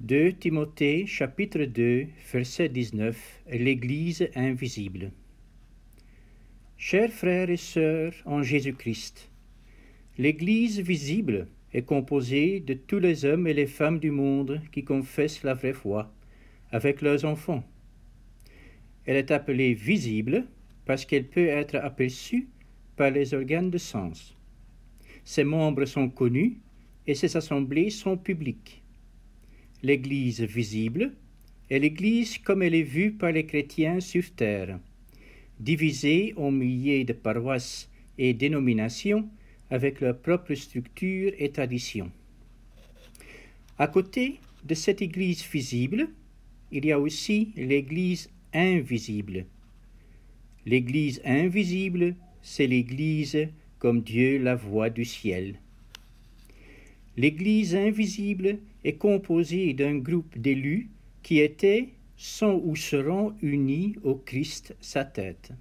2 Timothée chapitre 2 verset 19 L'Église invisible. Chers frères et sœurs en Jésus-Christ, l'Église visible est composée de tous les hommes et les femmes du monde qui confessent la vraie foi avec leurs enfants. Elle est appelée visible parce qu'elle peut être aperçue par les organes de sens. Ses membres sont connus et ses assemblées sont publiques l'Église visible est l'Église comme elle est vue par les chrétiens sur terre, divisée en milliers de paroisses et dénominations avec leur propre structure et tradition. À côté de cette Église visible, il y a aussi l'Église invisible. L'Église invisible, c'est l'Église comme Dieu la voit du ciel. L'Église invisible est composée d'un groupe d'élus qui étaient, sont ou seront unis au Christ, sa tête.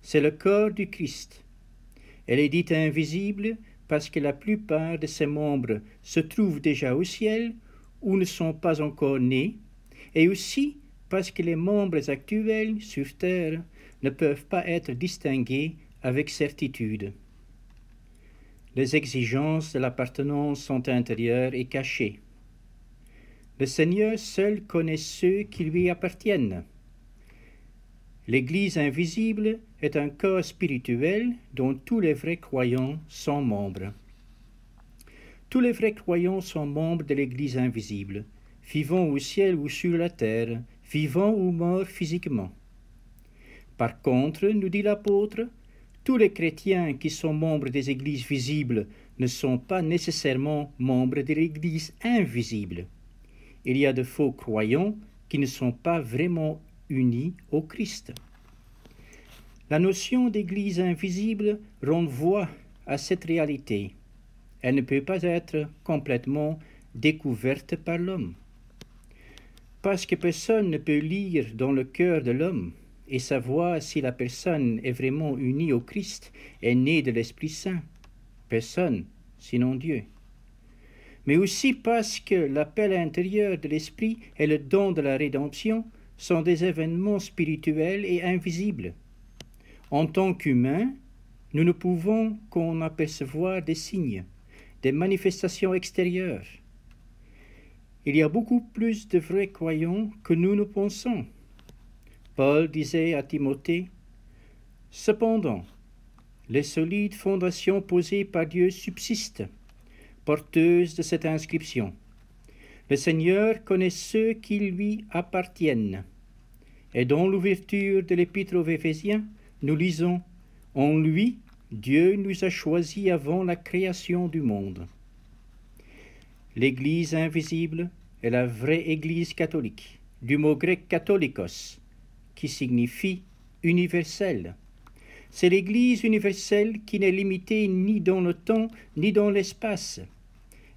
C'est le corps du Christ. Elle est dite invisible parce que la plupart de ses membres se trouvent déjà au ciel ou ne sont pas encore nés, et aussi parce que les membres actuels sur terre ne peuvent pas être distingués avec certitude. Les exigences de l'appartenance sont intérieures et cachées. Le Seigneur seul connaît ceux qui lui appartiennent. L'Église invisible est un corps spirituel dont tous les vrais croyants sont membres. Tous les vrais croyants sont membres de l'Église invisible, vivant au ciel ou sur la terre, vivant ou morts physiquement. Par contre, nous dit l'apôtre, tous les chrétiens qui sont membres des églises visibles ne sont pas nécessairement membres de l'église invisible. Il y a de faux croyants qui ne sont pas vraiment unis au Christ. La notion d'église invisible renvoie à cette réalité. Elle ne peut pas être complètement découverte par l'homme. Parce que personne ne peut lire dans le cœur de l'homme et savoir si la personne est vraiment unie au Christ, est née de l'Esprit Saint. Personne, sinon Dieu. Mais aussi parce que l'appel intérieur de l'Esprit et le don de la rédemption sont des événements spirituels et invisibles. En tant qu'humains, nous ne pouvons qu'en apercevoir des signes, des manifestations extérieures. Il y a beaucoup plus de vrais croyants que nous ne pensons. Paul disait à Timothée, Cependant, les solides fondations posées par Dieu subsistent, porteuses de cette inscription. Le Seigneur connaît ceux qui lui appartiennent. Et dans l'ouverture de l'Épître aux Éphésiens, nous lisons En lui, Dieu nous a choisis avant la création du monde. L'Église invisible est la vraie Église catholique, du mot grec catholikos, qui signifie universel. C'est l'Église universelle qui n'est limitée ni dans le temps ni dans l'espace.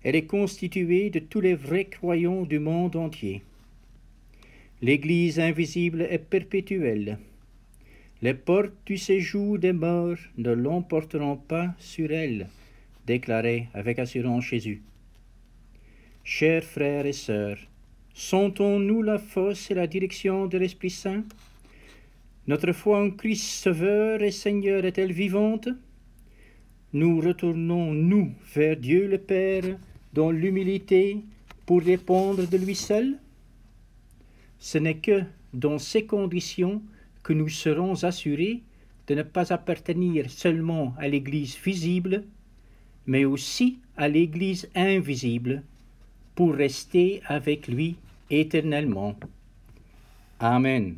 Elle est constituée de tous les vrais croyants du monde entier. L'Église invisible est perpétuelle. Les portes du séjour des morts ne l'emporteront pas sur elle, déclarait avec assurance Jésus. Chers frères et sœurs, sentons-nous la force et la direction de l'Esprit Saint? Notre foi en Christ Sauveur et Seigneur est-elle vivante? Nous retournons-nous vers Dieu le Père dans l'humilité pour répondre de lui seul Ce n'est que dans ces conditions que nous serons assurés de ne pas appartenir seulement à l'Église visible, mais aussi à l'Église invisible, pour rester avec lui éternellement. Amen.